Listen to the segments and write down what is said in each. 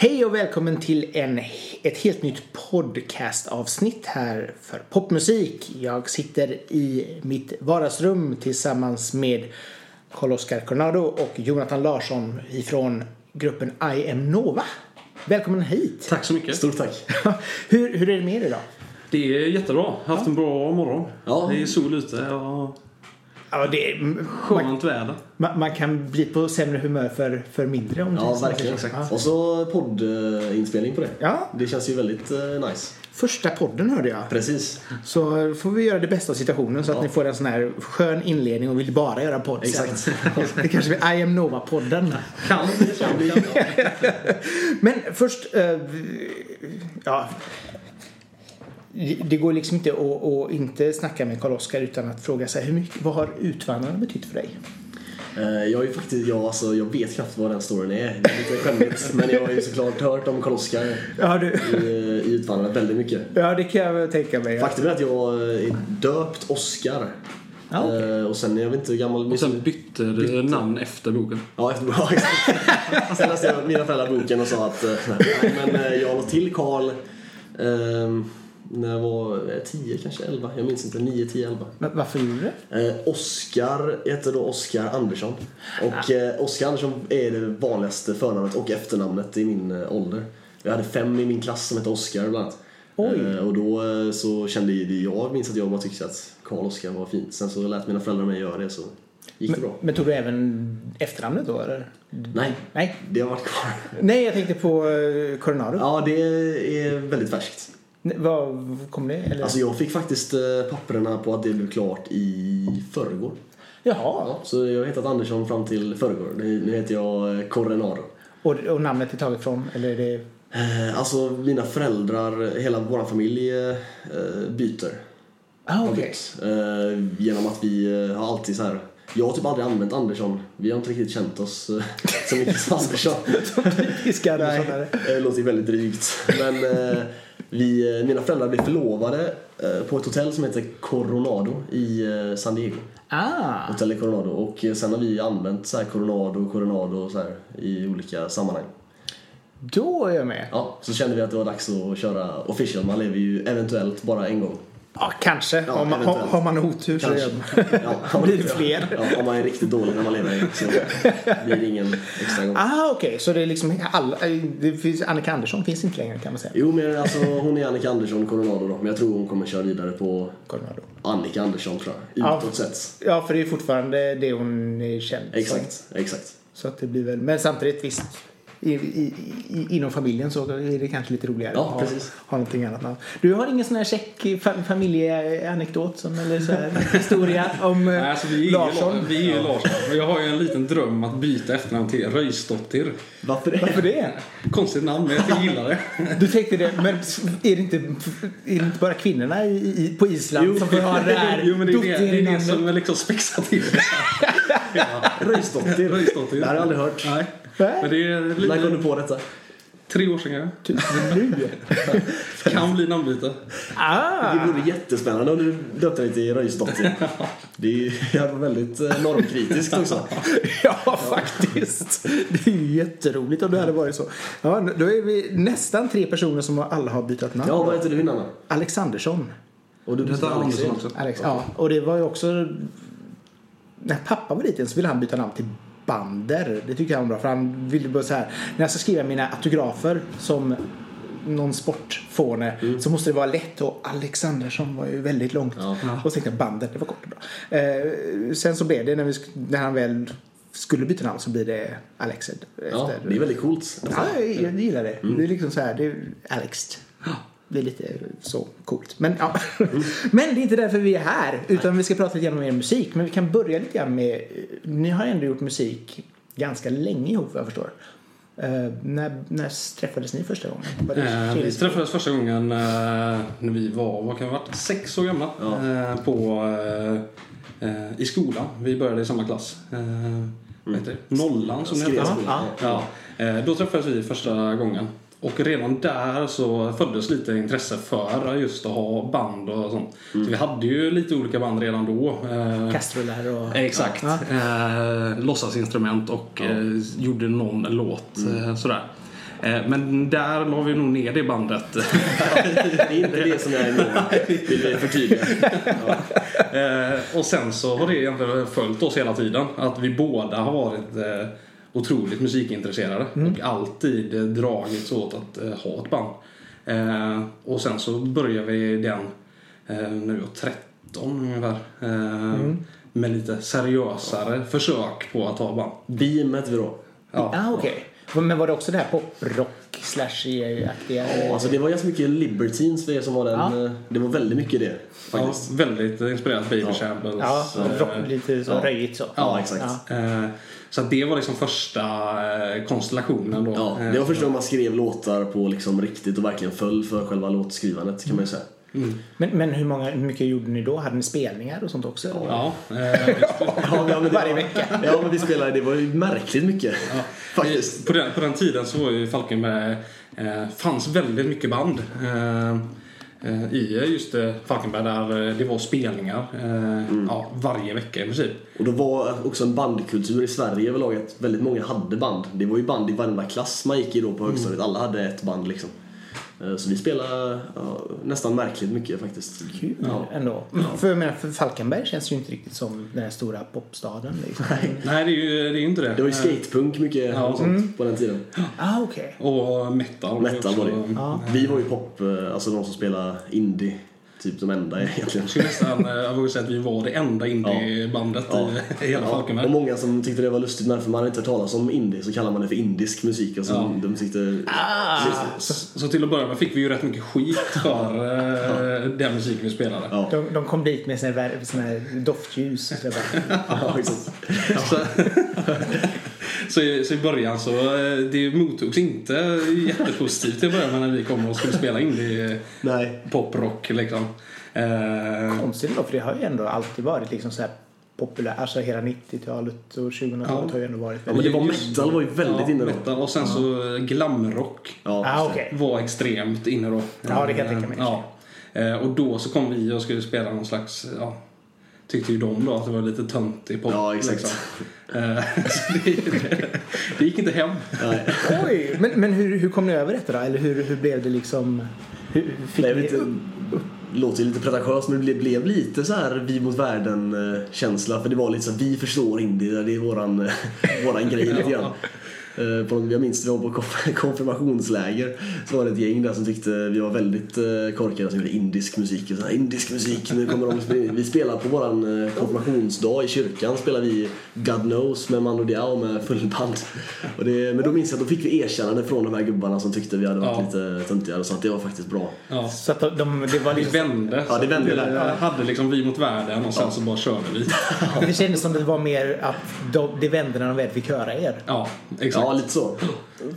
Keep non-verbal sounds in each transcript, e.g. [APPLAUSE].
Hej och välkommen till en, ett helt nytt podcastavsnitt här för popmusik. Jag sitter i mitt vardagsrum tillsammans med Carl-Oskar Coronado och Jonathan Larsson ifrån gruppen I am Nova. Välkommen hit! Tack så mycket. Stort tack. [LAUGHS] hur, hur är det med er idag? Det är jättebra. Jag har haft en bra morgon. Ja. Det är sol ute och Ja, det är, man, skönt väder. man, man kan bli på sämre humör för, för mindre om Ja, verkligen. Ja. Och så poddinspelning på det. Ja. Det känns ju väldigt eh, nice. Första podden hörde jag. Precis. Så får vi göra det bästa av situationen så att Ja. ni får en sån här skön inledning och vill bara göra podd. Exakt. [LAUGHS] Det kanske blir I am Nova-podden. Kan bli så. [LAUGHS] Men först, eh, ja. Det går liksom inte att, att inte snacka med Karl-Oskar utan att fråga sig hur mycket, vad har Utvandrarna betytt för dig? Eh, jag, är ju faktiskt, jag, alltså, jag vet knappt vad den storyn är. Det är lite skämmigt. [LAUGHS] men jag har ju såklart hört om Karl-Oskar Ja, du, i, i Utvandrarna väldigt mycket. ja det kan jag väl tänka mig. Faktum är att jag är döpt Oscar. Ja, okej. Eh, och sen, jag vet inte hur gammal... Och sen bytte du namn efter boken. Ja, efter, [LAUGHS] ja, exakt. Sen läste jag mina föräldrar boken och sa att eh, nej, men jag la till Karl ehm, när jag var eh, 10 kanske 11. Jag minns inte. 9, 10, 11. Men varför gjorde du det? Eh, Oskar heter då Oskar Andersson. Och eh, Oskar Andersson är det vanligaste förnamnet och efternamnet i min eh, ålder. Jag hade fem i min klass som hette Oskar bland annat. Oj. Eh, och då eh, så kände jag, jag minns att jag bara tyckte att Karl Oskar var fint. Sen så lät mina föräldrar mig göra det så gick det bra. Men tog du även efternamnet då eller? Nej, Nej. det har varit kvar. Nej, jag tänkte på Coronado. Ja, det är väldigt färskt. Vad kom det? Eller? Alltså jag fick faktiskt eh, papperna på att det blev klart i förrgår. Jaha. Ja, så jag har hetat Andersson fram till förrgår. Nu heter jag eh, Coronado. Och, och namnet är taget från? Eller är det... Eh, Alltså mina föräldrar, hela vår familj byter. Ah. Eh, genom att vi har alltid så här. Jag har typ aldrig använt Andersson. Vi har inte riktigt känt oss så mycket som Andersson. [LAUGHS] Typiska Nej, Anderssonare. det låter ju väldigt drygt. Men vi, eh, mina föräldrar blev förlovade eh, på ett hotell som heter Coronado i eh, San Diego. Ah. Hotel Coronado. Och sen har vi använt så här Coronado, Coronado och så här i olika sammanhang. Då är jag med. Ja, så kände vi att det var dags att köra official. Man lever ju eventuellt bara en gång. Ja, kanske. Ja, har, man, har, man otur så Kanske. Ja, [LAUGHS] blir det fler. Ja, om man är riktigt dålig när man lever gång så blir det ingen extra gång. Ah, okej. Så det är liksom alla... Det finns, Annika Andersson finns inte längre kan man säga. Jo, men alltså hon är Annika Andersson Coronado då. Men jag tror hon kommer köra vidare på Coronado. Annika Andersson tror jag. Ja. Utåt sett. Ja, för det är fortfarande det hon är känd som. Exakt, exakt. Så att det blir väl... Men samtidigt visst. I, i, i, inom familjen så är det kanske lite roligare Ja, att ha, precis. ha någonting annat namn. Du har ingen sån här check fa- familjeanekdot som, eller så här [LAUGHS] historia om eh, Nej, alltså, vi är ju Larsson? La- Vi är ju Larsson. Och jag har ju en liten dröm att byta efternamn till Röjsdottir. Varför det? Varför det? Konstigt namn, men jag gillar det. Du tänkte det, men är det inte, är det inte bara kvinnorna i, i, på Island som får ha [LAUGHS] det här Jo, men det är det, det, är det som är liksom spexar till det. [LAUGHS] ja. Röjsdottir. Det har jag aldrig hört. Nej. Nej. Men det är När kom du på detta? tre år sedan kanske. Nu? Kan bli namnbyte. Ah! Det vore jättespännande om du döpte dig till Röjsdottir. Det är ju väldigt eh, normkritiskt också. [LAUGHS] Ja, faktiskt. Det är ju jätteroligt om det hade varit så. Ja, då är vi nästan tre personer som alla har bytt namn. Ja, vad heter du innan? Alexandersson. Och du Alex Andersson också. Alex, ja. Och det var ju också... När pappa var liten så ville han byta namn till Bander. Det tyckte jag var bra för han ville bara så här. När jag ska skriva mina autografer som någon sportfåne så måste det vara lätt och Alexandersson var ju väldigt långt. Ja. Och så tänkte jag Bander, det var kort och bra. Eh, sen så blev det när, vi, när han väl skulle byta namn så blir det Alexed. Ja, efter- det är väldigt coolt. Ja, jag, jag gillar det. Det är liksom så här, det är Alex. Det är lite så coolt. Men, ja. [LAUGHS] Men det är inte därför vi är här. Utan vi ska prata lite grann om er musik. Men vi kan börja lite grann med... Ni har ändå gjort musik ganska länge ihop vad jag förstår. Eh, när, när träffades ni första gången? Eh, vi träffades första gången eh, när vi var, vad kan vi ha varit, sex år gamla. Ja. På, I skolan. Vi började i samma klass. Vad heter det? Nollan som det heter. Ja. Ja, då träffades vi första gången. Och redan där så föddes lite intresse för just att ha band och sånt. Så vi hade ju lite olika band redan då. Eh, Kastruller och... Exakt. Ja. Eh, låtsasinstrument och eh, gjorde någon låt. Eh, sådär. Men där la vi nog ner det bandet. [LAUGHS] det är inte det som jag är [LAUGHS] emot. Vill vi förtydliga. Ja. Och sen så har det egentligen följt oss hela tiden. Att vi båda har varit otroligt musikintresserade och alltid eh, dragits åt att eh, ha ett band. Eh, och sen så började vi den eh, när vi var 13 ungefär. Eh, Med lite seriösare försök på att ha band. Beam hette vi då. Ja. Ah, okej. Men var det också det här poprock slash-aktiga? Ja, alltså det var ganska mycket Libertines för er som var den. Ja. eh, Det var väldigt mycket det. Ja, väldigt inspirerat Baby Shambles. Ja, eh, rock, lite så ja. röjigt så. Ja, exakt. Ja. Eh, Så det var liksom första konstellationen då. Ja, det var första gången man skrev låtar på liksom riktigt och verkligen föll för själva låtskrivandet kan man ju säga. Men, men hur, många, hur mycket gjorde ni då? Hade ni spelningar och sånt också? eller? Ja, eh, [LAUGHS] Ja, det [LAUGHS] Varje var, vecka. Ja, men vi spelade, det var ju märkligt mycket. Faktiskt. På den, på den tiden så var ju Falkenberg, eh, fanns väldigt mycket band. Eh, eh, I just eh, Falkenberg där eh, det var spelningar eh, ja, varje vecka i princip. Och då var också en bandkultur i Sverige överlag att väldigt många hade band. Det var ju band i varenda klass man gick i då på högstadiet. Alla hade ett band liksom. Eh, Så vi spelade ja, nästan märkligt mycket faktiskt. Kul Ja. ändå. För, jag menar, för Falkenberg känns ju inte riktigt som den här stora popstaden. [LAUGHS] Liksom. Nej, det är ju, det är inte det. Det var ju skatepunk mycket Ja. och sånt på den tiden. Ah, okej. Och metal. Metal var det. Ja. Vi var ju pop, eh, alltså de som spelar indie. Typ de enda egentligen. Jag skulle nästan, eh, jag vågar säga att vi var det enda indiebandet Ja. i hela Ja, Falkenberg. och många som tyckte det var lustigt men för man hade inte hört talas om indie så kallar man det för indisk musik. Alltså, Ja. De tyckte... Ah, Så, så till att börja med fick vi ju rätt mycket skit för eh, den musiken vi spelade. Ja. de, de kom dit med såna här doftljus. Så [LAUGHS] Ja. Så, [LAUGHS] så, i, så i början så eh, det mottogs inte jättepositivt till att börja med när vi kom och skulle spela indie Nej. poprock liksom. Eh, konstigt då, för det har ju ändå alltid varit liksom så här populärt. Alltså hela 90-talet och 2000-talet Ja. har ju ändå varit Ja, men det var metal var ju väldigt ja, inne då. metal. Och sen så eh, glamrock Ja, Ah, okej. var extremt inne då. Ja, det kan jag tänka mig. Ja. Eh, Och då så kom vi och skulle spela någon slags, ja, tyckte ju de då att det var lite töntig pop. Ja, exakt. Liksom. Eh, [LAUGHS] det, det gick inte hem. Nej. Oj, men, men hur, hur kom ni över detta då? Eller hur, hur blev det liksom? Hur, fick Nej, ni inte, låter ju lite pretentiöst men det blev, blev lite så här vi mot världen eh, känsla för det var lite så här, vi förstår indie, det är våran, eh, våran grej lite grann. Eh, på, jag minns vi var på konf- [LAUGHS] konfirmationsläger så var det ett gäng där som tyckte vi var väldigt eh, korkade som gjorde indisk musik. Och så här, indisk musik, nu kommer de spela in." Vi spelar på våran eh, konfirmationsdag i kyrkan spelar vi God knows med Mando Diao med fullband. Och det, men då minns jag att då fick vi erkännande från de här gubbarna som tyckte vi hade varit Ja. lite töntiga och så att det var faktiskt bra. Ja. Så att de, de, det var Det liksom, vände. Ja, det vände där. Vi hade liksom vi mot världen och sen så bara körde vi. det kändes som det var mer att de, det vände när de väl fick höra er. Ja, exakt. Ja, lite så.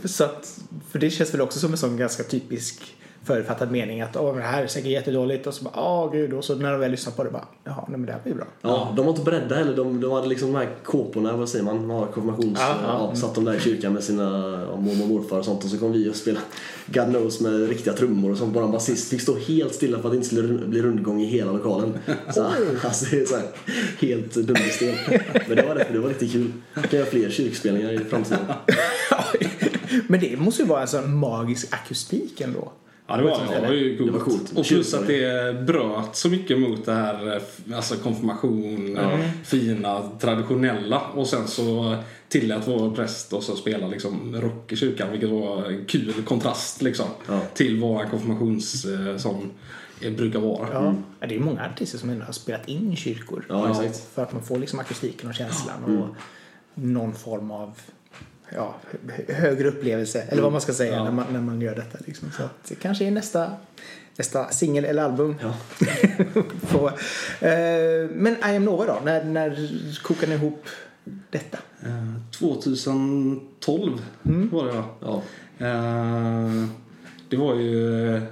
Så att, för det känns väl också som en sån ganska typisk förutfattad mening att Åh, det här är säkert jättedåligt och så bara åh gud och så när de väl lyssnar på det bara jaha nej men det här ju bra. Ja, de var inte beredda heller. De, de hade liksom de här kåporna, vad säger man, ja, konfirmations... Ja, Ja, ja. satt de där i kyrkan med sina ja, mormor och morfar och sånt och så kom vi och spelade God knows med riktiga trummor och sånt. Bara en basist fick stå helt stilla för att det inte skulle bli rundgång i hela lokalen. Så, alltså det är så här, helt dunderstel. Men det var, det, det var riktigt kul. Vi kan göra fler kyrkspelningar i framtiden. [LAUGHS] men det måste ju vara alltså en magisk akustik ändå. Ja, det var, det var ju coolt. Det var coolt. Och plus att det bröt så mycket mot det här eh, alltså konfirmation, eh, fina, traditionella. Och sen så tillät vår präst oss att spela liksom rock i kyrkan, vilket var en kul kontrast liksom. Ja. Till vad en konfirmationssång eh, brukar vara. Ja. Ja, det är många artister som ändå har spelat in i kyrkor. Ja, exakt. För att man får liksom akustiken och känslan och någon form av ja, hö- högre upplevelse. Eller vad man ska säga Ja. när, man, när man gör detta. Liksom. Så att det kanske är nästa, nästa singel eller album. Ja. [LAUGHS] på, eh, men I am Nova då? När, när kokar ni ihop detta? Eh, 2012 var det ja. Ja. Eh, Det var ju eh,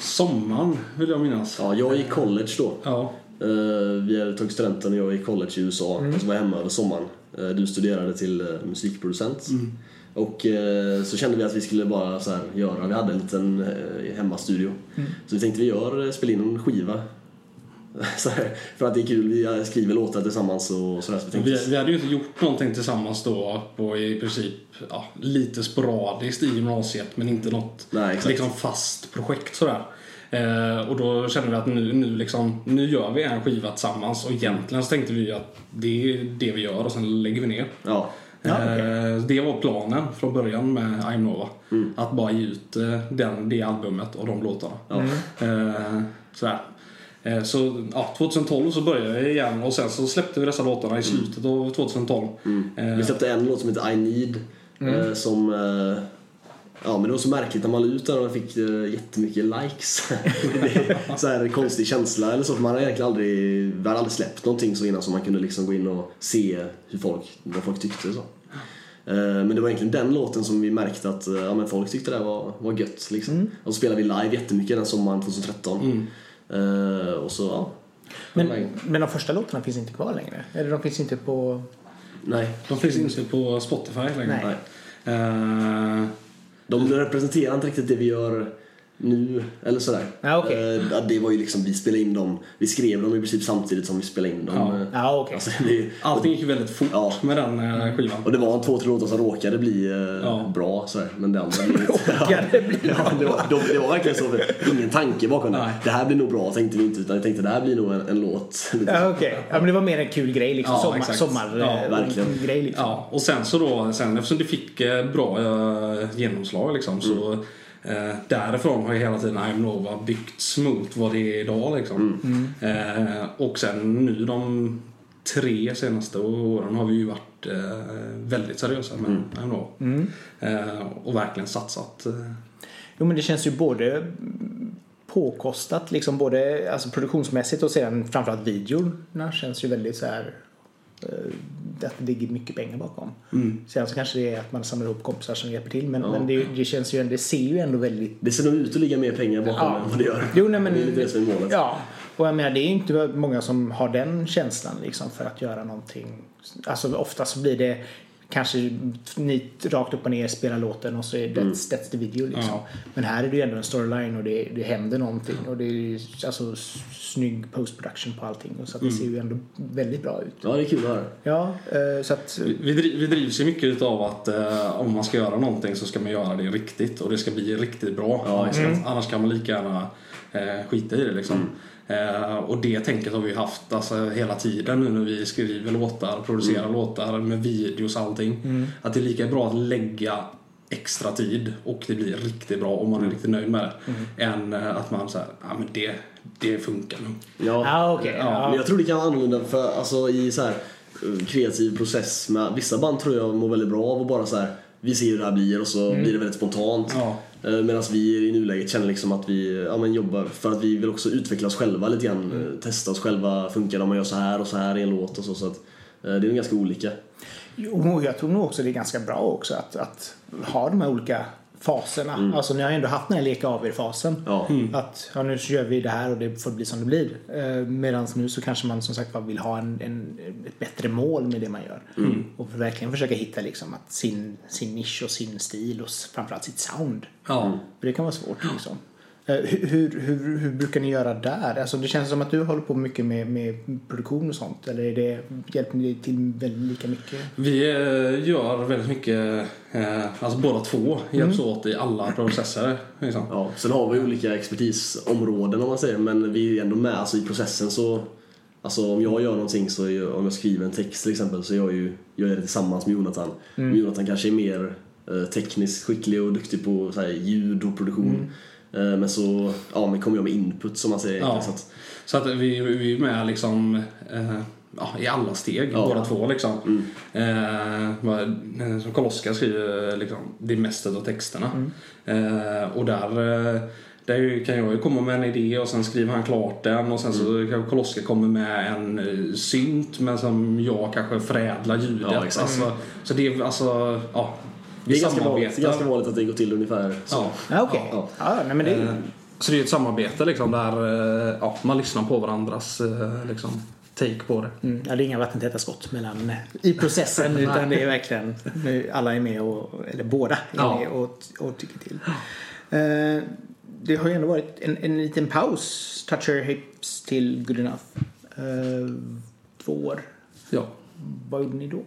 sommaren vill jag minnas. ja, jag gick college då. Ja. Eh, vi hade tagit studenten och jag gick college i USA och så var hemma över sommaren. Eh, du studerade till eh, musikproducent. Och eh, så kände vi att vi skulle bara så här göra, vi hade en liten hemmastudio. Så vi tänkte vi gör, eh, spela in en skiva. [LAUGHS] Så här, för att det är kul, vi skriver låtar tillsammans och sådär. Så vi Vi, vi hade ju inte gjort någonting tillsammans då på i princip ja, lite sporadiskt i gymnasiet men inte något Nej, liksom fast projekt sådär. Eh, och då kände vi att nu, nu, liksom, nu gör vi en skiva tillsammans och egentligen så tänkte vi att det är det vi gör och sen lägger vi ner. ja. Ja. Eh, Det var planen från början med I'm Nova. Mm. Att bara ge ut eh, den, det albumet och de låtarna. Ja. Eh, sådär. Så ja, 2012 så började jag igen och sen så släppte vi dessa låtarna i slutet av 2012. Vi släppte en låt som heter I Need. eh, Som, ja men det var så märkligt när man la ut den och den fick eh, jättemycket likes. [LAUGHS] så här konstig känsla eller så. För man har egentligen aldrig, vi hade aldrig släppt någonting så innan så man kunde liksom gå in och se hur folk, vad folk tyckte. Så. Eh, Men det var egentligen den låten som vi märkte att eh, ja, men folk tyckte det var, var gött. Liksom. Och så spelade vi live jättemycket den sommaren 2013. Eh, och så, ja. Men, men de första låtarna finns inte kvar längre? Eller de finns inte på... Nej. De finns inte på Spotify längre. Nej. Eh, de representerar inte riktigt det vi gör nu, eller sådär. Ja, okej. Eh, det var ju liksom, vi spelade in dem, vi skrev dem i princip samtidigt som vi spelade in dem. Ja. Ja, okej. [LAUGHS] Alltså, det, Allting gick ju väldigt fort Ja. med den eh, skivan. och det var en två, tre låtar som råkade bli eh, Ja. bra sådär, men det andra blev. [LAUGHS] Råkade bli ja, det, var, de, det var verkligen så, ingen tanke bakom det. Nej. Det här blir nog bra tänkte vi inte, utan vi tänkte det här blir nog en, en låt. Ja, okej. Ja, men det var mer en kul grej liksom. Ja, Sommar, exakt. sommar Ja, verkligen. grej liksom. Ja, och sen så då, sen eftersom det fick bra genomslag liksom så eh, därifrån har ju hela tiden I'm Nova byggts mot vad det är idag liksom. Eh, och sen nu de tre senaste åren har vi ju varit eh, väldigt seriösa med I'm Nova. Eh, och verkligen satsat. Eh, Jo, men det känns ju både påkostat, liksom både alltså produktionsmässigt och sedan framförallt videorna känns ju väldigt så här att det ligger mycket pengar bakom. Sen så kanske det är att man samlar ihop kompisar som hjälper till men, men det, det känns ju, det ser ju ändå väldigt Det ser nog ut att ligga mer pengar bakom Ja. än vad det gör. Jo, nej, men, det är lite det som är målet. Ja, och jag menar det är inte många som har den känslan liksom för att göra någonting. Alltså ofta så blir det kanske ni rakt upp och ner spelar låten och så är det Mm. that's the video liksom. Ja. Men här är det ju ändå en storyline och det, det händer någonting och det är alltså snygg post production på allting och så att det Mm. ser ju ändå väldigt bra ut. Ja, det är kul att höra. Ja, eh, så att Vi, vi drivs ju mycket utav att eh, om man ska göra någonting så ska man göra det riktigt och det ska bli riktigt bra. Ja, annars, annars kan man lika gärna eh, skita i det liksom. Eh, och det tänket har vi haft alltså, hela tiden nu när vi skriver låtar, producerar låtar med videos och allting. Att det är lika bra att lägga extra tid och det blir riktigt bra om man är riktigt nöjd med det. Än eh, att man säger ja men det, det funkar nu. Ja. ja okej. Men ja. jag tror det kan vara annorlunda för alltså i så här eh, kreativ process med vissa band tror jag mår väldigt bra av att bara så här vi ser hur det här blir och så blir det väldigt spontant. Ja. Medan vi i nuläget känner liksom att vi ja, men jobbar för att vi vill också utveckla oss själva lite grann. eh, Testa oss själva. Funkar det om man gör så här och så här i en låt och så. så att, eh, det är nog ganska olika. Jo, jag tror nog också det är ganska bra också att, att ha de här olika faserna. Alltså ni har ju ändå haft den här leka av er-fasen. Ja. Att ja, nu gör vi det här och det får bli som det blir. Eh, Medan nu så kanske man som sagt vill ha en, en, ett bättre mål med det man gör. Och verkligen försöka hitta liksom att sin, sin nisch och sin stil och framförallt sitt sound. Ja. För det kan vara svårt liksom. Eh, Hur, hur, hur, brukar ni göra där? Alltså det känns som att du håller på mycket med, med produktion och sånt. Eller är det, hjälper ni till väldigt lika mycket? Vi eh, gör väldigt mycket, eh, alltså båda två hjälps åt i alla processer. Liksom. Ja, sen har vi olika expertisområden om man säger men vi är ändå med alltså, i processen så Alltså om jag gör någonting så, jag, om jag skriver en text till exempel så jag ju, gör jag det tillsammans med Jonathan. Jonathan kanske är mer eh, tekniskt skicklig och duktig på så här, ljud och produktion. Eh, men så ja, men kommer jag med input som man säger. Ja. Så att, Så att vi, vi är med liksom, eh, ja, i alla steg, Ja. båda två. Liksom. Eh, vad- eh, som Karl-Oskar skriver liksom, det mesta av texterna. Eh, och där, eh, där kan jag ju komma med en idé och sen skriver han klart den och sen så kanske Karl-Oskar kommer med en eh, synt men som jag kanske förädlar ljudet. Ja, exakt. alltså, så det är alltså, ja. Det är ganska vanligt, ganska vanligt att det går till ungefär så. Ja. Okej. Ja, Ja, nej, men det, Eh, Så det är ett samarbete liksom där eh, ja, man lyssnar på varandras eh, liksom, take på det. Mm, ja, det är inga vattentäta skott mellan, i processen [LAUGHS] utan det är verkligen alla är med och, eller båda är Ja. med och, och tycker till. Det har ju ändå varit en, en liten paus. Toucher Hips till Good Enough. Två år. Ja. Vad gjorde ni då?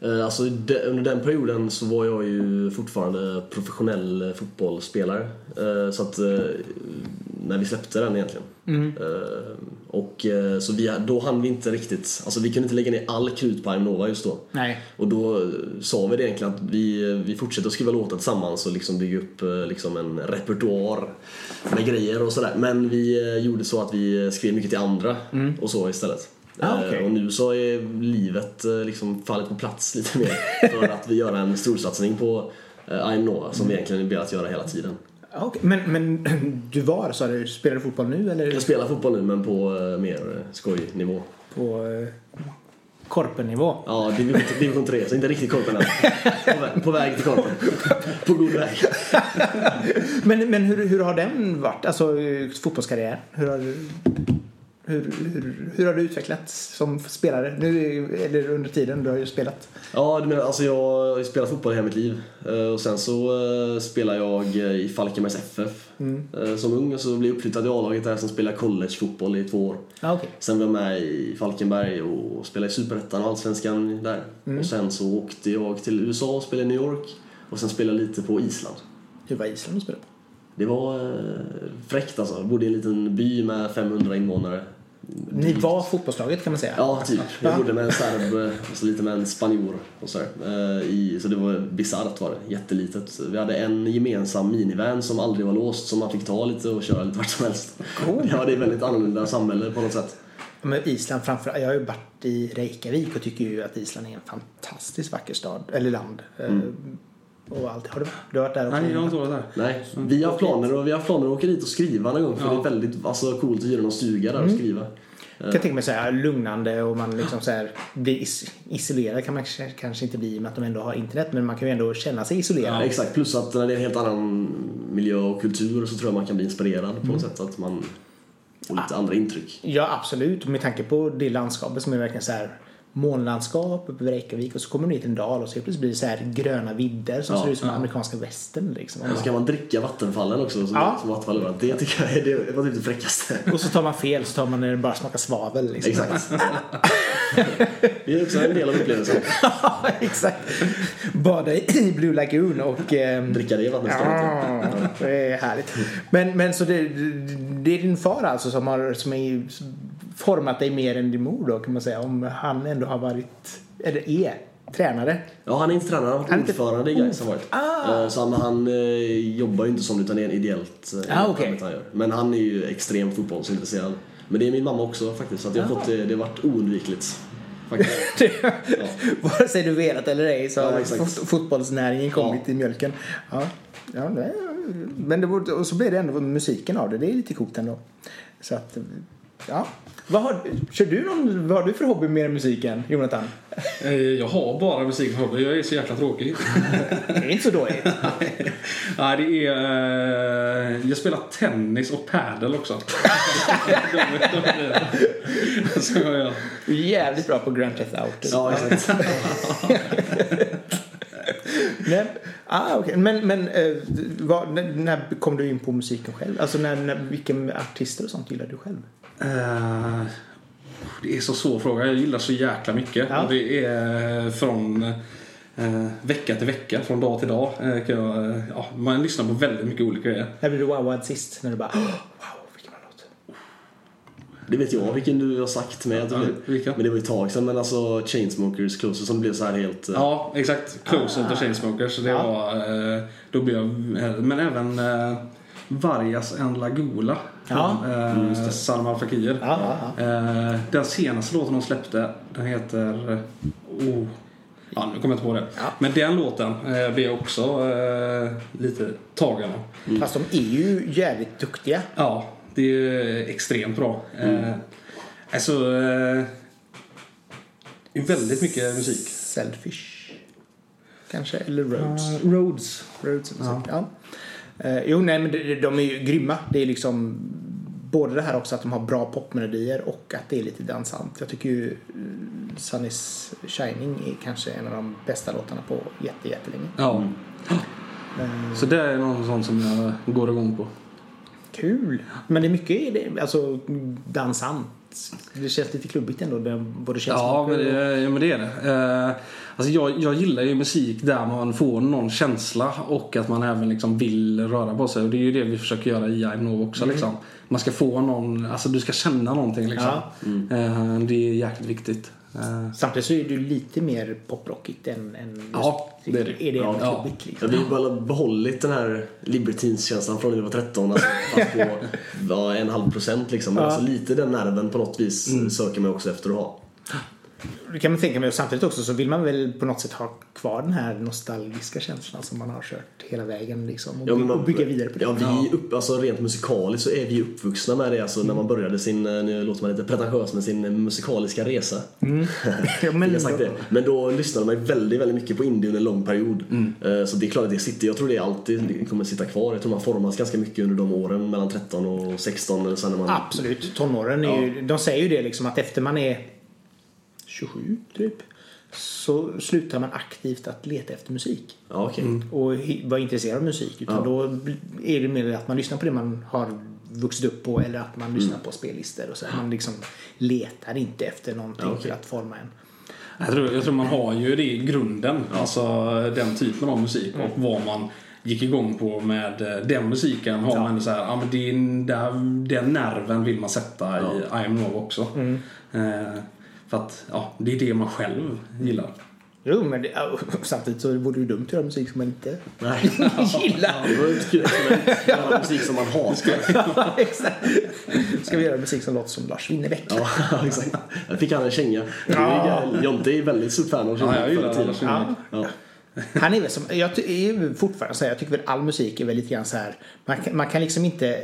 Eh, Alltså, de, under den perioden så var jag ju fortfarande professionell fotbollsspelare. Eh, Så att eh, när vi släppte den egentligen. Eh, Och så vi, då hann vi inte riktigt, alltså vi kunde inte lägga ner all krut på Nova just då. Nej. Och då sa vi det egentligen att vi, vi fortsätter att skriva låtar tillsammans och liksom bygga upp liksom en repertoar med grejer och sådär. Men vi gjorde så att vi skrev mycket till andra och så istället. Ah. Eh, Och nu så är livet eh, liksom fallit på plats [LAUGHS] lite mer för att vi gör en storsatsning på eh, I'm Nova som vi egentligen velat göra hela tiden. Ja, okej. Men, men [CLEARS THROAT] du var, sa du, spelar du fotboll nu eller Jag spelar fotboll nu men på mer skojnivå. på korpennivå? Ja, division, division 3, så inte riktigt korpen än. På väg, på väg till korpen. [LAUGHS] På god väg. Men, men hur, hur har den varit? Alltså fotbollskarriär? Hur har, du- hur, hur, hur har du utvecklats som spelare? Nu, eller under tiden du har ju spelat. Ja, menar, alltså jag har spelat fotboll hela mitt liv. Eh, Och sen så eh, spelade jag eh, i Falkenbergs FF eh, som ung. Och så blev jag uppflyttad i A-laget där. Sen spelade jag collegefotboll i två år. Ja, okej. Sen var jag med i Falkenberg och spelade i Superettan och Allsvenskan där. Och sen så åkte jag till USA och spelade i New York. Och sen spelade jag lite på Island. Hur var Island du spelade på? Det var fräckt alltså. Jag bodde i en liten by med 500 invånare. Ni var fotbollslaget kan man säga. Ja, typ. Ja. Jag bodde med en serb och så lite med en spanjor och så. Eh, så det var bisarrt var det. Jättelitet. Vi hade en gemensam minivan som aldrig var låst som man fick ta lite och köra lite vart som helst. Cool. Ja, det är väldigt annorlunda samhälle på något sätt. Men Island framför Jag har ju varit i Reykjavik och tycker ju att Island är en fantastiskt vacker stad. Eller land. Eh, Och allt. Har du, du har varit där också? Nej, jag har inte varit där. Nej, vi har planer och vi har planer att åka dit och skriva någon gång för Ja. det är väldigt alltså, coolt att hyra någon stuga där och skriva. Jag kan tänka mig så här lugnande och man liksom så här blir is- isolerad kan man kanske- inte bli i och med att de ändå har internet men man kan ju ändå känna sig isolerad. Ja, exakt, plus att när det är en helt annan miljö och kultur så tror jag man kan bli inspirerad på något sätt. Att man får lite andra intryck. Ja absolut med tanke på det landskapet som är verkligen så här månlandskap uppe vid Reykjavik och så kommer man ner till en dal och så plötsligt blir det så här gröna vidder som Ja, ser ut som ja. amerikanska västern liksom. Och så kan man dricka vattenfallen också som, Ja. som vattenfall. Det tycker jag är, det var typ det fräckaste. Och så tar man fel så tar man när det bara smakar svavel liksom. Exakt. [LAUGHS] Det är också en del av upplevelsen. Ja, exakt. Bada i Blue Lagoon och... ehm, Dricka det vattnet istället. Ja, det är härligt. Men, men så det, det är din far alltså som har som är format dig mer än din mor då kan man säga. Om han ändå har varit, eller är, tränare. Ja, han är inte tränare, han har varit ordförande i Gais. Ah. Eh, Så han, han eh, jobbar ju inte som utan det är en ideellt eh, Ah, arbete han gör. Men han är ju extremt fotbollsintresserad. Men det är min mamma också faktiskt, så att jag har Ah. fått det, det har varit oundvikligt. Faktiskt. [LAUGHS] Det, [LAUGHS] Vare sig du velat eller ej så Ja, har exakt. fot- fotbollsnäringen kommit i mjölken. Ja, ja men det, och så blir det ändå musiken av det. Det är lite coolt ändå. Så att, ja. Vad har, kör du någon, vad har du för hobby mer än musiken, Jonathan? Eh, Jag har bara musik som hobby. Jag är så jäkla tråkig. [LAUGHS] Det är inte så dåligt. [LAUGHS] Nej, det är... eh, Jag spelar tennis och padel också. [LAUGHS] så jag, är jävligt bra på Grand Theft Auto. Ja, exakt. Men, ah, okay. men, men eh, vad, när, när kom du in på musiken själv? Alltså när, när, vilka artister och sånt gillar du själv? Eh, det är så svår fråga. Jag gillar så jäkla mycket. Ja. Och det är från eh, vecka till vecka, från dag till dag. Eh, kan jag, eh, ja, man lyssnar på väldigt mycket olika grejer. När blev du wowad sist? När du bara "Åh, wow, vilken. Det vet jag vilken du har sagt med. Ja, blev. vilka? Men det var ju ett tag sedan. Men alltså Chainsmokers Closer som blev så här helt... eh, Ja, exakt. Closer Ah. to Chainsmokers. Det Ja. var, eh, då blev jag, eh, men även eh, Vargas en Lagola. Ja. Eh, just det. Salman Al Fakir. Ja, ja, ja. Eh, den senaste låten de släppte, den heter... eh, Oh, ja, nu kommer jag inte på det. Ja. Men den låten eh, blev också eh, lite tagen av. Mm. Fast de är ju jävligt duktiga. Ja, det är extremt bra. Eh, alltså... Eh, det är väldigt mycket musik. Selfish. Kanske, eller Rhodes. Uh, Roads. Rhodes ja. ja. Eh, jo, nej, men de, de är ju grymma. Det är liksom både det här också att de har bra popmelodier och att det är lite dansant. Jag tycker ju eh, Sun is shining är kanske en av de bästa låtarna på jätte, jättelänge. Ja. Eh, Så det är något sånt som jag går igång på. Kul! Men det är mycket alltså dansant. Det känns lite klubbigt ändå, det- både Ja, men det, ja, men det är det. Eh, alltså jag, jag gillar ju musik där man får någon känsla och att man även liksom vill röra på sig. Och det är ju det vi försöker göra i I'm Nov också. Liksom. Man ska få någon, alltså du ska känna någonting liksom. Ja. Eh, det är jäkligt viktigt. Eh, Samtidigt så är det ju lite mer poprockigt än, än just, Ja, det är det. Är det Ja. Ja, liksom? vi har bara behållit den här Libertines-känslan från när vi var 13. Alltså, fast på [LAUGHS] ja, en halv procent liksom. Men Ja. alltså, lite den nerven på något vis söker man också efter att ha. Det kan man tänka mig och samtidigt också så vill man väl på något sätt ha kvar den här nostalgiska känslan som man har kört hela vägen liksom. Och, Ja, man- och bygga vidare på det. Ja, vi upp, alltså rent musikaliskt så är vi uppvuxna med det. Alltså, när man började sin, eh, nu låter man lite pretentiös, men sin musikaliska resa. [LAUGHS] Ja, men, Jag sagt det. Men då lyssnade man väldigt, väldigt mycket på indie under en lång period. Eh, Så det är klart att det sitter, jag tror det alltid det kommer sitta kvar. Jag tror man formas ganska mycket under de åren mellan 13 och 16 eller sen när man... Absolut. Tonåren är ju, de säger ju det liksom att efter man är 27 typ så slutar man aktivt att leta efter musik. Ja, okej. och vara intresserad av musik. Utan Ja. då är det mer att man lyssnar på det man har vuxit upp på eller att man lyssnar på spellistor och så. Man liksom letar inte efter någonting Ja, okej. för att forma en. jag, tror, jag tror man har ju det i grunden. Alltså den typen av musik och vad man gick igång på med eh, den musiken har Ja. man så här, ja men det är, där, den nerven vill man sätta i I am Nov också. Eh, för att ja, det är det man själv gillar. Jo, men det, ja, [LAUGHS] samtidigt så vore det ju dumt att göra musik som man inte Nej. [LAUGHS] gillar. Det kul att göra musik som man hatar. [LAUGHS] ja, exakt. Ska vi göra musik som låter som Lars Winnerbäck? Ja, exakt. Där fick han en känga. Ja. Jonte är väldigt stort fan av Ja, jag gillar. Lars Winnerbäck. Ja. Ja. Han är väl som, jag är fortfarande så här, jag tycker väl all musik är väl lite grann så här, man kan, man kan liksom inte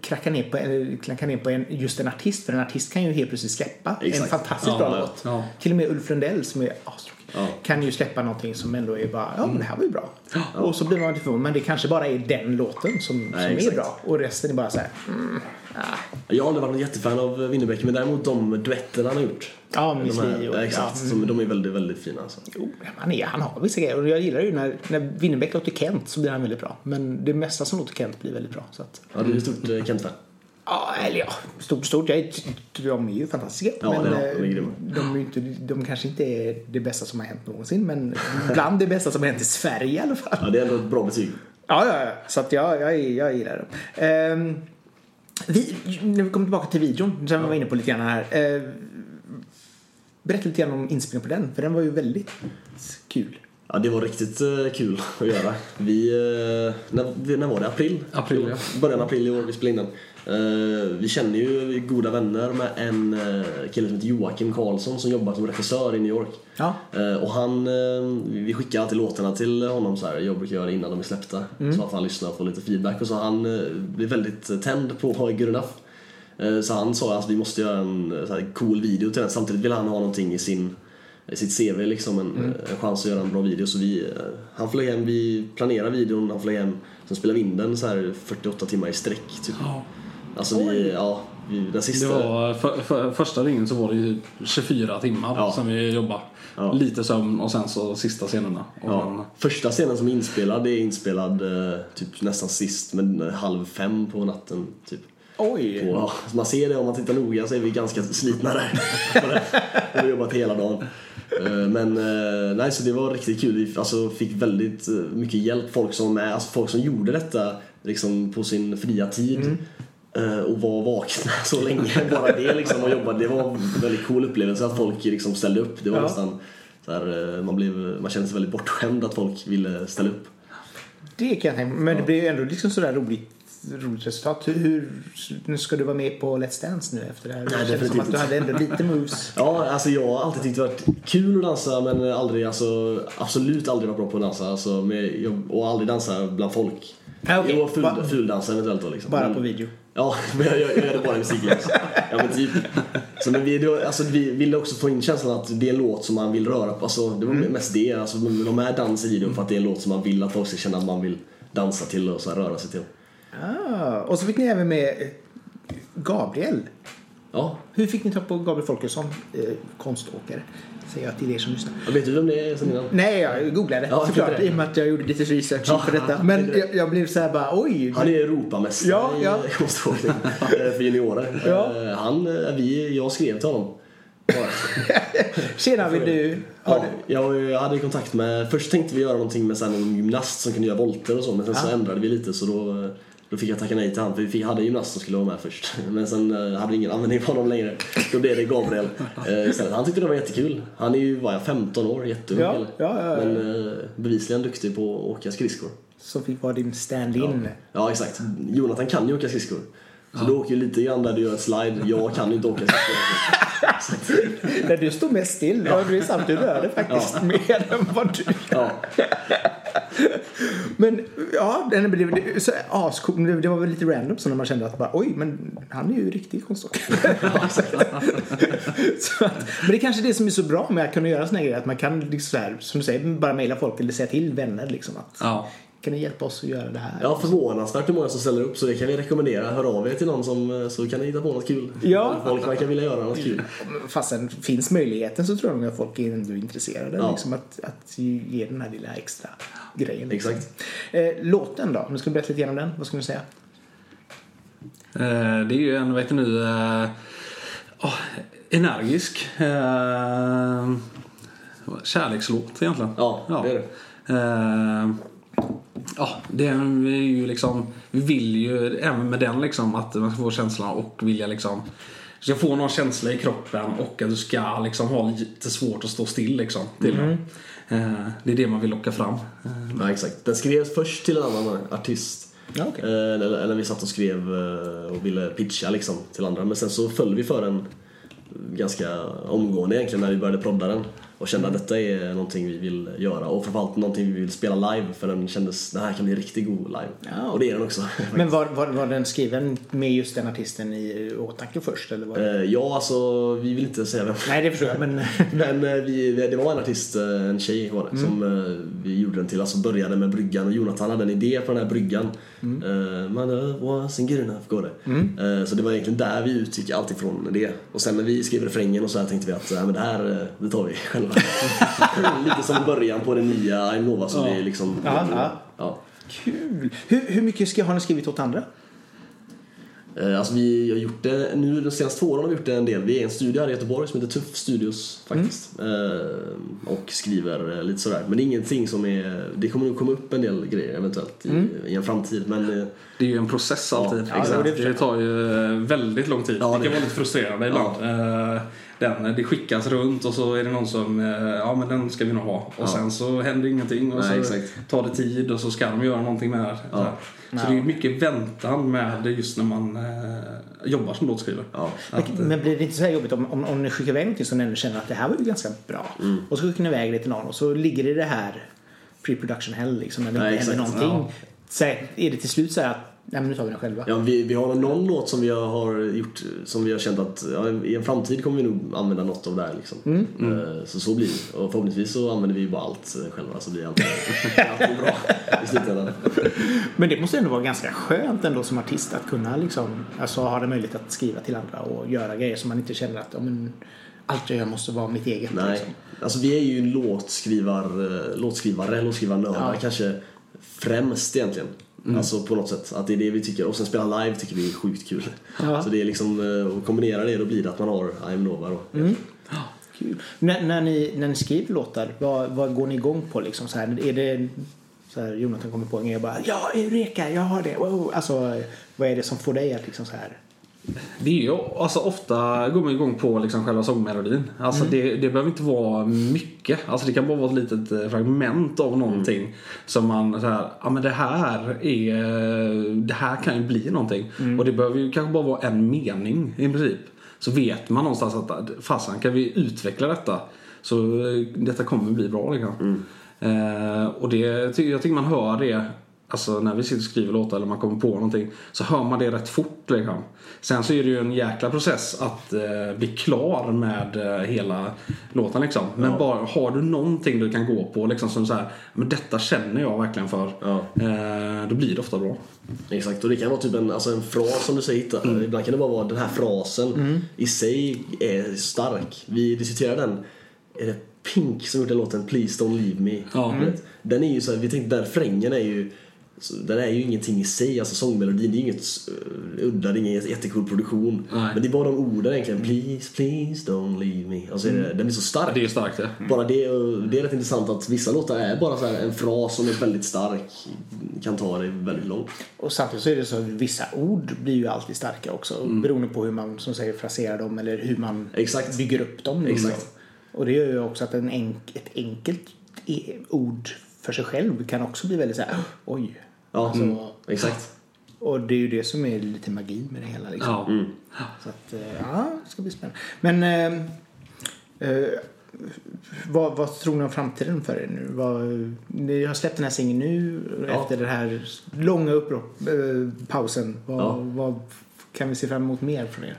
kracka ner på, eller klanka ner på en, just en artist, för en artist kan ju helt plötsligt släppa en Exakt. fantastiskt Ja, bra låt. ja. Till och med Ulf Lundell som är astråkig Ja. kan ju släppa någonting som ändå är bara, ja men det här var ju bra. Och så blir man lite förvånad, men det kanske bara är den låten som, Nej, som är exakt. bra. Och resten är bara så här, mm, ah. Jag har aldrig varit någon jättefan av Winnerbäck men däremot de duetterna han har gjort. Ja, Miss Li och- ja, exakt, ja, som, de är väldigt, väldigt fina alltså. Jo, han, är, han har vissa grejer. Och jag gillar ju när, när Winnerbäck låter Kent så blir han väldigt bra. Men det mesta som låter Kent blir väldigt bra. Så att, Ja, du är ett stort eh, Kent-fan. ja, eller ja, stort stort. Jag de är ju fantastiska. Ja, men det är de. Är eh, de, är inte, de kanske inte är det bästa som har hänt någonsin. Men bland det bästa som har hänt i Sverige i alla fall. Ja, det är ändå ett bra betyg. Ja, ja, ja. Så att jag, jag, jag gillar dem. Ehm, vi, när vi kommer tillbaka till videon som vi var inne på lite grann här. Eh, berätta lite grann om inspelningen på den. För den var ju väldigt kul. Ja, det var riktigt eh, kul att göra. Vi, eh, när, när var det? April? April, ja. Början av april i år vi spelade in den. Eh, vi känner ju goda vänner med en eh, kille som heter Joakim Karlsson som jobbar som regissör i New York. Ja. Eh, och han, vi skickar alltid låtarna till honom så här. Jag brukar göra det innan de är släppta. Så att han lyssnar och får lite feedback. Och så han blir väldigt tänd på Good Enough. Så han sa att vi måste göra en så här, cool video till den. Samtidigt vill han ha någonting i sin i sitt CV liksom en, en chans att göra en bra video. Så vi, han flög hem, vi planerar videon, han flög hem. Sen spelar vi in den så här 48 timmar i sträck typ. Ja. Alltså vi, ja, vi, den Det sista... var, för, för, första ringen så var det ju 24 timmar Ja. som vi jobbade. Ja. Lite sömn och sen så sista scenerna. Och Ja. Första scenen som är inspelad det är inspelad eh, typ nästan sist men eh, halv fem på natten typ. Oj! Så man ser det om man tittar noga så är vi ganska slitna där. [LAUGHS] Vi har jobbat hela dagen. Eh, Men nej, så det var riktigt kul. Vi alltså, fick väldigt mycket hjälp. Folk som alltså folk som gjorde detta liksom, på sin fria tid. eh, Och var vakna [LAUGHS] så länge. Bara det liksom och jobbade. Det var en väldigt cool upplevelse att folk liksom ställde upp. Det var Ja. nästan så här, eh, man, blev, man kände sig väldigt bortskämd att folk ville ställa upp. Det kan jag tänka. Men det blir ju ändå liksom sådär roligt, roligt resultat. Hur, nu ska du vara med på Let's Dance nu efter det här? Det känns som att du hade ändå lite moves. [LAUGHS] Ja, alltså jag har alltid tyckt det varit kul att dansa men aldrig, alltså, absolut aldrig varit bra på att dansa. Alltså, med, jag, och aldrig dansa bland folk. Ah, okej. Jo, ful, Ba- fuldansa eventuellt då liksom. Bara men, på video. Ja, men jag, jag, jag det bara i musikklass. [LAUGHS] ja men typ. Så men vi, då, alltså, vi ville också få in känslan att det är en låt som man vill röra på. Alltså, det var Mm. mest det. Alltså, de med dans i videon för att det är en låt som man vill att folk ska känna att man vill dansa till och så här, röra sig till. Ah, och så fick ni även med eh, Gabriel. Ja, Hur fick ni ta på Gabriel Folkesson, eh, konståkare? Säger jag till er som lyssnar. Vet du vem det är sen innan? Nej, jag googlade Ja, såklart det. i och med att jag gjorde lite research Ja, detta. Men jag, jag blev så här bara oj. Han är Europamästare Ja, ja. i [LAUGHS] konståkning eh, för juniorer. Ja. Eh, Han, eh, vi, jag skrev till honom. [LAUGHS] Tjena, vill du... Ja, jag, jag hade kontakt med, först tänkte vi göra någonting med så här, någon gymnast som kunde göra volter och så men sen så Ja. ändrade vi lite så då, då fick jag tacka nej till han för vi hade en gymnast som skulle vara med först. [LAUGHS] Men sen eh, hade vi ingen användning för honom längre. Då blev det Gabriel [LAUGHS] eh, istället. Han tyckte det var jättekul. Han är ju, vad är jag, 15 år, jätteung Ja, ja, ja, ja. Men eh, bevisligen duktig på att åka skridskor. Som fick vara din stand-in. Ja exakt. Jonathan kan ju åka skridskor. Så du åker ju lite grann där du gör slide. Jag kan ju inte åka skridskor. [LAUGHS] Där du stod mest still. Ja. Du är du rörde faktiskt mer än vad du Ja. Men ja, det, blev det, så ascool. Det, det var väl lite random så när man kände att bara, oj, men han är ju riktig konståkare. [LAUGHS] [LAUGHS] Så att- men det är kanske är det som är så bra med att kunna göra såna här grejer. Att man kan, liksom så här, som du säger, bara mejla folk eller säga till vänner liksom att Ja kan ni hjälpa oss att göra det här? Ja, förvånansvärt hur många som ställer upp så det kan vi rekommendera. Hör av er till någon som eh, så kan ni hitta på något kul. Ja. Folk verkar vilja göra något kul. Fastän finns möjligheten så tror jag nog att folk är ändå intresserade. Ja. Liksom att, att ge den här lilla extra grejen. liksom. Exakt. Eh, låten då? Om du ska berätta lite grann om den. Vad ska du säga? Eh, Det är ju en, vet du nu, eh, åh, energisk eh, kärlekslåt egentligen. Ja, det är det. Ja, det är ju liksom, vi vill ju även med den liksom att man ska få känslan och vilja liksom ska få någon känsla i kroppen och att du ska liksom ha lite svårt att stå still liksom. Till den. Eh, det är det man vill locka fram. Ja, exakt. Den skrevs först till en annan artist. Ja, okej. Eh, Eller, eller vi satt och skrev eh, och ville pitcha liksom till andra. Men sen så föll vi för den ganska omgående egentligen när vi började prodda den. Och kände att detta är någonting vi vill göra. Och framförallt någonting vi vill spela live för den kändes, den här kan bli riktigt god live. Ja. Och det är den också. [LAUGHS] Men var, var, var den skriven med just den artisten i åtanke först? Eller var det? Eh, ja, alltså vi vill inte säga vem. Nej, det förstår jag. Men [LAUGHS] Men eh, vi, det var en artist, eh, en tjej var det, som eh, vi gjorde den till. Alltså började med bryggan och Jonathan hade en idé på den här bryggan. Mm. Man wasn't good enough, går det. Eh, Så det var egentligen där vi utgick allt ifrån det. Och sen när vi skrev refrängen och så här tänkte vi att äh, men det här, det tar vi [LAUGHS] själva. [LAUGHS] Lite som början på det nya I'm Nova som Ja. vi liksom... Ja, ja. ja. kul! Hur, hur mycket ska, har ni skrivit åt andra? Eh, Alltså vi har gjort det, nu de senaste två åren har vi gjort det en del. Vi är en studio här i Göteborg som heter Tuff Studios faktiskt. Eh, och skriver eh, lite sådär. Men det är ingenting som är, det kommer nog komma upp en del grejer eventuellt i, i en framtid. Men Det är ju en process alltid. Ja, exakt. det, det tar ju väldigt lång tid. Ja, det kan det- vara lite frustrerande ibland. Eh, Den, det skickas runt och så är det någon som, eh, ja men den ska vi nog ha. Och Ja. sen så händer ingenting och Nej, så exakt. tar det tid och så ska de göra någonting med det. Ja. Så det är mycket väntan med det just när man eh, jobbar som låtskrivare. ja. Men, men blir det inte så här jobbigt om, om, om ni skickar iväg någonting som ni ändå känner att det här var ju ganska bra. Och så skickar ni iväg det till någon och så ligger det i det här pre-production hell liksom när det Nej, inte händer någonting. Så är det till slut så här att nej men nu tar vi den själva. Ja, vi, vi har någon låt som vi har gjort som vi har känt att ja, i en framtid kommer vi nog använda något av det här liksom. Eh, Så så blir det. Och förhoppningsvis så använder vi bara allt eh, själva så blir allt, allt [LAUGHS] bra i slutändan. Men det måste ändå vara ganska skönt ändå som artist att kunna liksom, alltså ha det möjlighet att skriva till andra och göra grejer som man inte känner att ja, men, allt jag gör måste vara mitt eget. Nej, Liksom. alltså vi är ju låtskrivar, eh, låtskrivare, låtskrivarnördar Ja. kanske främst egentligen. Alltså på något sätt, att det är det vi tycker. Och sen spela live tycker vi är sjukt kul. Ja. Så det är liksom, eh, att kombinera det då blir det att man har I'm Nova då. Kul. När, när, ni, när ni skriver låtar, vad, vad går ni igång på liksom? Så här, är det så här, Jonathan kommer på en grej och bara ja, Eureka, jag har det. Wow. Alltså, vad är det som får dig att liksom så här Det är ju, alltså ofta går man igång på liksom själva sångmelodin. Alltså det, det behöver inte vara mycket. Alltså det kan bara vara ett litet eh, fragment av någonting. Som man så här, ja men det här är, det här kan ju bli någonting. Och det behöver ju kanske bara vara en mening i princip. Så vet man någonstans att fasen kan vi utveckla detta. Så eh, detta kommer bli bra liksom. Eh, och det, jag tycker man hör det Alltså när vi sitter och skriver låtar eller man kommer på någonting så hör man det rätt fort liksom. Sen så är det ju en jäkla process att eh, bli klar med eh, hela låten liksom. Men bara har du någonting du kan gå på liksom som så här, men detta känner jag verkligen för. Ja. Eh, då blir det ofta bra. Exakt, och det kan vara typ en, alltså en fras som du säger hitta. Ibland kan det bara vara den här frasen i sig är stark. Vi diskuterade den är det Pink som gjort den låten Please Don't Leave Me? Ja. Vet, Den är ju så här, vi tänkte den refrängen är ju så den är ju ingenting i sig, alltså sångmelodin, det är inget uh, udda, det är ingen jättecool produktion. Nej. Men det är bara de orden egentligen, please, please don't leave me. Alltså är det, den är så stark. Det är starkt det. Bara det, och det är rätt intressant att vissa låtar är bara så här en fras som är väldigt stark, kan ta det väldigt långt. Och samtidigt så är det så att vissa ord blir ju alltid starka också. Beroende på hur man som säger fraserar dem eller hur man Exakt. bygger upp dem. Liksom. Exakt. Och det gör ju också att en enk, ett enkelt e- ord för sig själv kan också bli väldigt så här, oj. Ja, Alltså, exakt. Och det är ju det som är lite magi med det hela. Liksom. Ja. Mm. Så att, eh, ja, det ska bli spännande. Men eh, eh, vad, vad tror ni om framtiden för er nu? Vad, ni har släppt den här singeln nu Ja. efter den här långa uppbrott, eh, pausen. Vad, Ja. vad kan vi se fram emot mer från er?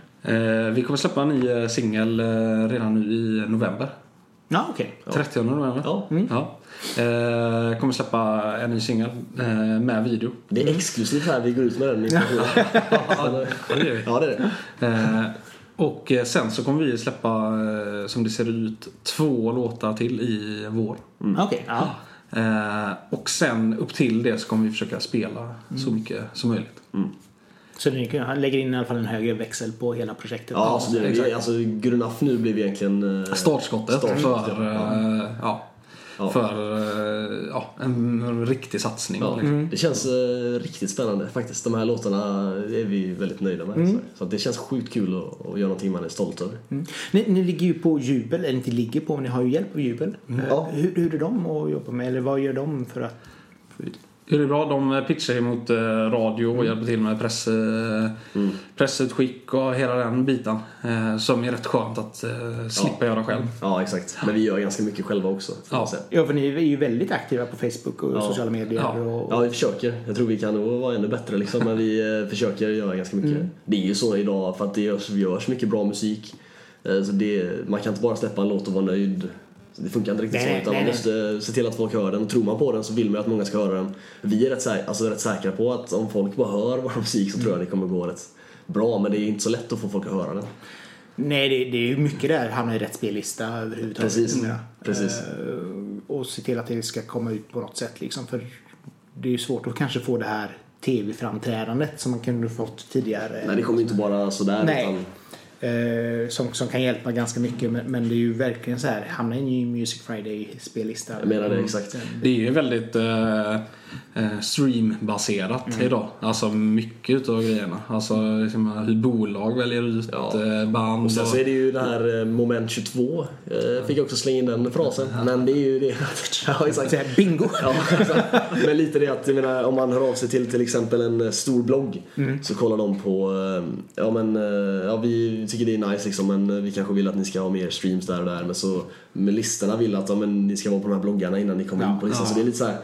Eh, vi kommer släppa en ny eh, singel redan nu i november. Ja, okej. 30 november. Ja. Ja. Eh, kommer släppa en ny singel eh, med video. Det är exklusivt här vi går ut med den informationen. Ja, det gör vi. ja, det är det. Eh, och sen så kommer vi släppa, eh, som det ser ut, två låtar till i vår. Okej, ja. Eh, och sen upp till det så kommer vi försöka spela så mycket som möjligt. Så ni lägger in i alla fall en högre växel på hela projektet? Ja, så det. Vi, alltså, enough nu blir vi egentligen... eh, Startskottet Startskottet, för, ja. ja, Ja. för eh, ja, en riktig satsning. Ja, liksom. Det känns eh, riktigt spännande faktiskt. De här låtarna är vi väldigt nöjda med. Så, så det känns sjukt kul att, att göra någonting man är stolt över. Mm. Ni, ni ligger ju på Jubel, eller inte ligger på, men ni har ju hjälp av Jubel. Eh, Ja. Hur, hur är de att jobba med? Eller vad gör de för att... Det är bra. De pitchar ju mot eh, radio och hjälper till med press, eh, pressutskick och hela den biten. Eh, som är rätt skönt att slippa göra själv. Ja, exakt. Men vi gör ganska mycket själva också. Ja. Ja, för ni är ju väldigt aktiva på Facebook och Ja. sociala medier. Ja. Och, Ja, vi försöker. Jag tror vi kan nog vara ännu bättre liksom, men vi försöker göra ganska mycket. Det är ju så idag för att det görs, vi görs mycket bra musik. Så det, man kan inte bara släppa en låt och vara nöjd. Så Det funkar inte riktigt Nej, så utan nej, man nej. måste se till att folk hör den. Och tror man på den så vill man ju att många ska höra den. Vi är rätt, sä- alltså, rätt säkra på att om folk bara hör vår musik så tror jag det kommer gå rätt bra. Men det är inte så lätt att få folk att höra den. Nej, det, det är ju mycket där. Hamna i rätt spellista överhuvudtaget. Precis. numera. Precis. Eh, och se till att det ska komma ut på något sätt. Liksom. För det är ju svårt att kanske få det här tv-framträdandet som man kunde fått tidigare. Nej, det kommer inte bara sådär Nej. utan Eh, som, som kan hjälpa ganska mycket. Men, men det är ju verkligen så här. Hamna i en ny Music Friday-spellista. jag menar det exakt. Det är ju väldigt eh, eh, streambaserat idag. Alltså mycket utav grejerna. Alltså liksom, hur bolag väljer ut Ja. eh, band. Och sen så är det ju det här eh, moment 22. Eh, Fick jag också slänga in den frasen. Men det är ju det [LAUGHS] Ja, exakt. Så här, bingo! [LAUGHS] Ja, exakt. men lite det att jag menar, om man hör av sig till till exempel en eh, stor blogg så kollar de på eh, ja men eh, ja, vi tycker det är nice liksom men eh, vi kanske vill att ni ska ha mer streams där och där men så med listorna vill att ja, men ni ska vara på de här bloggarna innan ni kommer in på listan så det är lite så här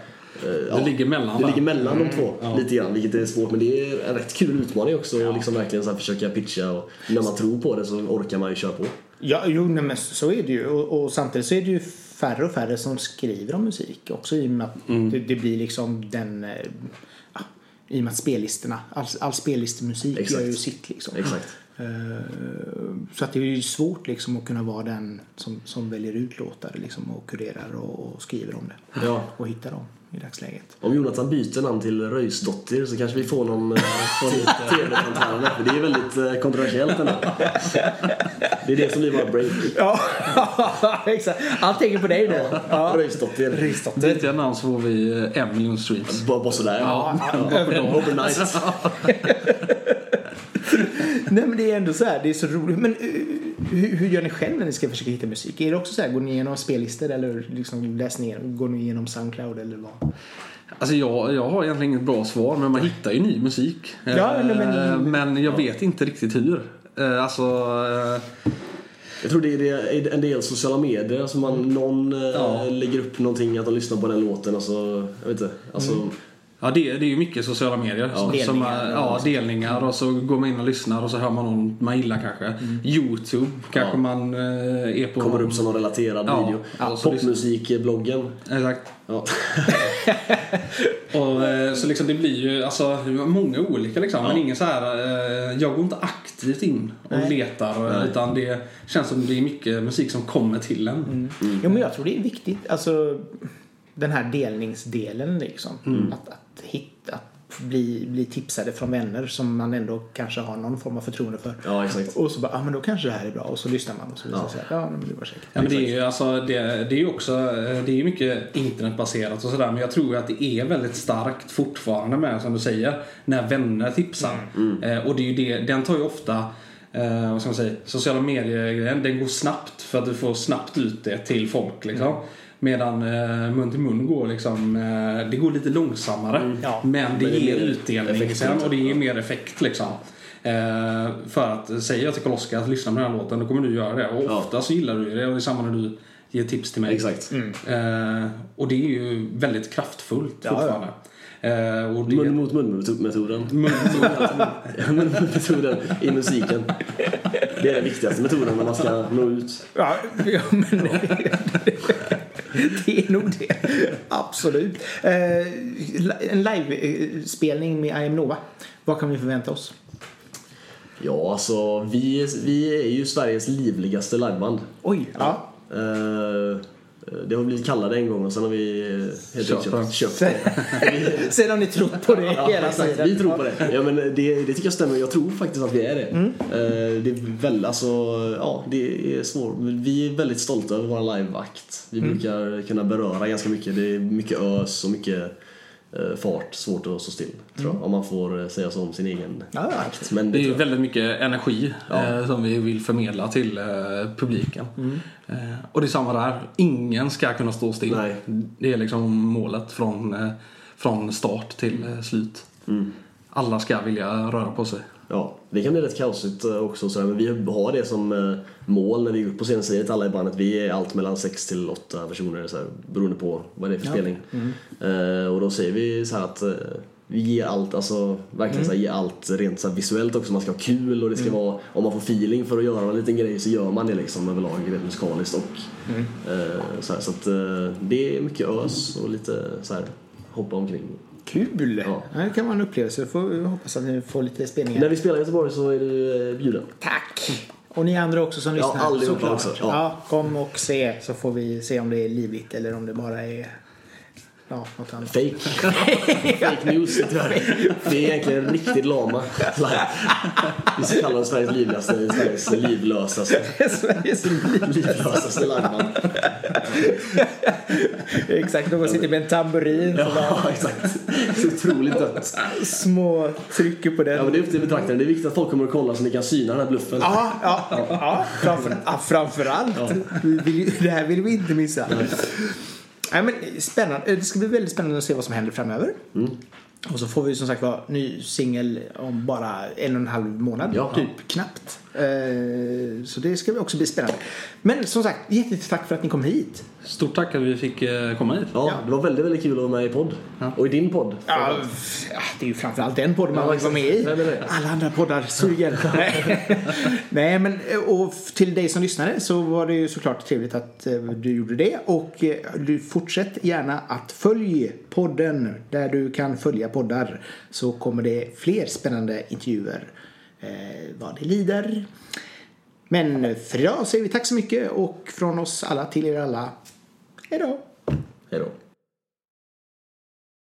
eh, Det ligger mellan det där. ligger mellan de två lite grann vilket är svårt men det är en rätt kul utmaning också att liksom verkligen så här försöka pitcha och när man tror på det så orkar man ju köra på. Ja, jo, men så är det ju. Och, och samtidigt så är det ju färre och färre som skriver om musik också i och med att det, det blir liksom den... ja, I och med att spellistorna, all, all spellistemusik Exakt. gör ju sitt liksom. Exakt. Eh, Så att det är ju svårt liksom att kunna vara den som, som väljer ut låtar liksom och kurerar och, och skriver om det. Ja. Och hittar dem i dagsläget. Om Jonathan byter namn till Röjsdotter så kanske vi får någon eh, [LAUGHS] tv-framträdande. För det är väldigt eh, kontroversiellt ändå. Det är det som blir våra break. Ja, [LAUGHS] exakt. Allt hänger på dig nu. Ja. Röjsdotter. Byter jag namn så får vi eh, en miljon streams. Bara, bara sådär. Ja, Overnight. [LAUGHS] Nej men det är ändå så här, det är så roligt. Men eh, hur, hur gör ni själv när ni ska försöka hitta musik? Är det också så här, går ni igenom spellistor eller liksom läser ni, går ni igenom Soundcloud eller vad? Alltså jag, jag har egentligen inget bra svar men man hittar ju ny musik. Ja, Eh, men- men jag vet inte riktigt hur. Eh, Alltså... eh, Jag tror det är, en del sociala medier. Alltså man, någon eh, Ja. lägger upp någonting att de lyssnar på den låten och så, jag vet inte. Alltså, Ja, Ja, det, det är ju mycket sociala medier. som, Delningar. som, ja, delningar och så går man in och lyssnar och så hör man någon man gillar kanske. Youtube kanske Ja. man eh, är på. Kommer upp som någon relaterad Ja, video. ja, så Popmusikbloggen. Exakt. Ja. [LAUGHS] Och, eh, så liksom det blir ju alltså, många olika liksom. Men ingen så här, eh, jag går inte aktivt in och Nej. letar. Nej. Utan det känns som det är mycket musik som kommer till en. Mm. Jo, men jag tror det är viktigt. Alltså den här delningsdelen liksom. Mm. Att, att hitta, att bli, bli tipsade från vänner som man ändå kanske har någon form av förtroende för. ja, exakt. Och så bara, ja ah, men då kanske det här är bra. Och så lyssnar man och så visar det Ja. sig att, ja men det var säkert. Ja, men det är ju alltså, det, det är ju också det är ju mycket internetbaserat och sådär men jag tror att det är väldigt starkt fortfarande med som du säger när vänner tipsar. Eh, och det är ju det, den tar ju ofta eh, vad ska man säga, sociala medier den går snabbt för att du får snabbt ut det till folk liksom. Medan eh, mun till mun går liksom, eh, det går lite långsammare. Ja. Men det Men det är ger utdelning sen och det ger ja. mer effekt liksom. Eh, för att säger jag till Karl-Oskar att lyssna på den här låten då kommer du göra det. Och Ja. ofta så gillar du det och det är samma när du ger tips till mig. Exakt. Eh, och det är ju väldigt kraftfullt Ja, ja. fortfarande. Eh, och det, Mun mot mun-metoden. mun, [LAUGHS] Mun metoden i musiken. Det är den viktigaste metoden när man ska nå ut. Ja, ja [LAUGHS] men [LAUGHS] det är nog det. Absolut. Eh, en livespelning med I am Nova. Vad kan vi förvänta oss? Ja, alltså vi, vi är ju Sveriges livligaste liveband. Oj, ja. Eh, det har blivit kallade en gång och sen har vi eh, helt Köpt köpt det. [LAUGHS] Sen har ni trott på det Ja, hela exakt. tiden. Vi tror på det. Ja, men det, det tycker jag stämmer. Jag tror faktiskt att vi är det. Mm. Eh, Det är väl, alltså, ja, det är svårt. Vi är väldigt stolta över vår liveakt. Vi Mm. brukar kunna beröra ganska mycket. Det är mycket ös och mycket eh, fart. Svårt att stå still, tror jag. Om man får eh, säga så om sin egen Mm. Ja, ja. akt. Men det är ju jag. väldigt mycket energi Ja. eh, som vi vill förmedla till eh, publiken. Mm. Eh, och det är samma där. Ingen ska kunna stå still. Nej. Det är liksom målet från, eh, från start till eh, slut. Mm. Alla ska vilja röra på sig. Ja, det kan bli rätt kaosigt eh, också. Så men vi har det som eh, mål när vi går upp på scenen säger till alla i bandet. Vi är allt mellan 6 till 8 personer så här, beroende på vad det är för spelning. Eh, och då säger vi så att vi ger allt, alltså verkligen så här, ger allt rent så visuellt också. Man ska ha kul och det ska vara, om man får feeling för att göra en liten grej så gör man det liksom överlag rent musikaliskt och eh, så, här, så att eh, det är mycket ös och lite så här hoppa omkring. Kul! Ja. Det kan vara en upplevelse. Får hoppas att ni får lite spelningar. När vi spelar i Göteborg så är du eh, bjuden. Tack! Och ni andra också som Ja, lyssnar. allihopa också, Ja. ja. kom och se så får vi se om det är livligt eller om det bara är ja, något annat. Fake. [LAUGHS] Fake news tyvärr. Det är egentligen riktigt lama. Vi ska kalla det Sveriges livligaste, Sveriges livlösaste, Sveriges liv. livlösaste liveband. Exakt, de sitter med en tamburin Ja, exakt. Så otroligt dött. små trycker på den. Ja, men det är upp till betraktaren. Det är viktigt att folk kommer och kollar så ni kan syna den här bluffen. Ja, ja, ja, framför, ja framförallt. Vi vill, ju- det här vill vi inte missa. Nej, men spännande. Det ska bli väldigt spännande att se vad som händer framöver. Mm. Och så får vi som sagt vara ny singel om bara en och en halv månad. Ja. Typ knappt. Eh, Så det ska vi också bli spännande. Men som sagt, jättetack för att ni kom hit. Stort tack att vi fick eh, komma hit. Ja, det var väldigt, väldigt kul att vara med i podd. Och i din podd. Ja, ja, det är ju framförallt den podden man Ja, vill vara med i. Nej, men det- Alla andra poddar suger. Nej. [LAUGHS] Nej, men och f- till dig som lyssnade så var det ju såklart trevligt att eh, du gjorde det. Och eh, du fortsätt gärna att följa podden där du kan följa poddar. Så kommer det fler spännande intervjuer eh, Eh, vad det lider. Men för idag säger vi tack så mycket och från oss alla till er alla, hej då! Hej då.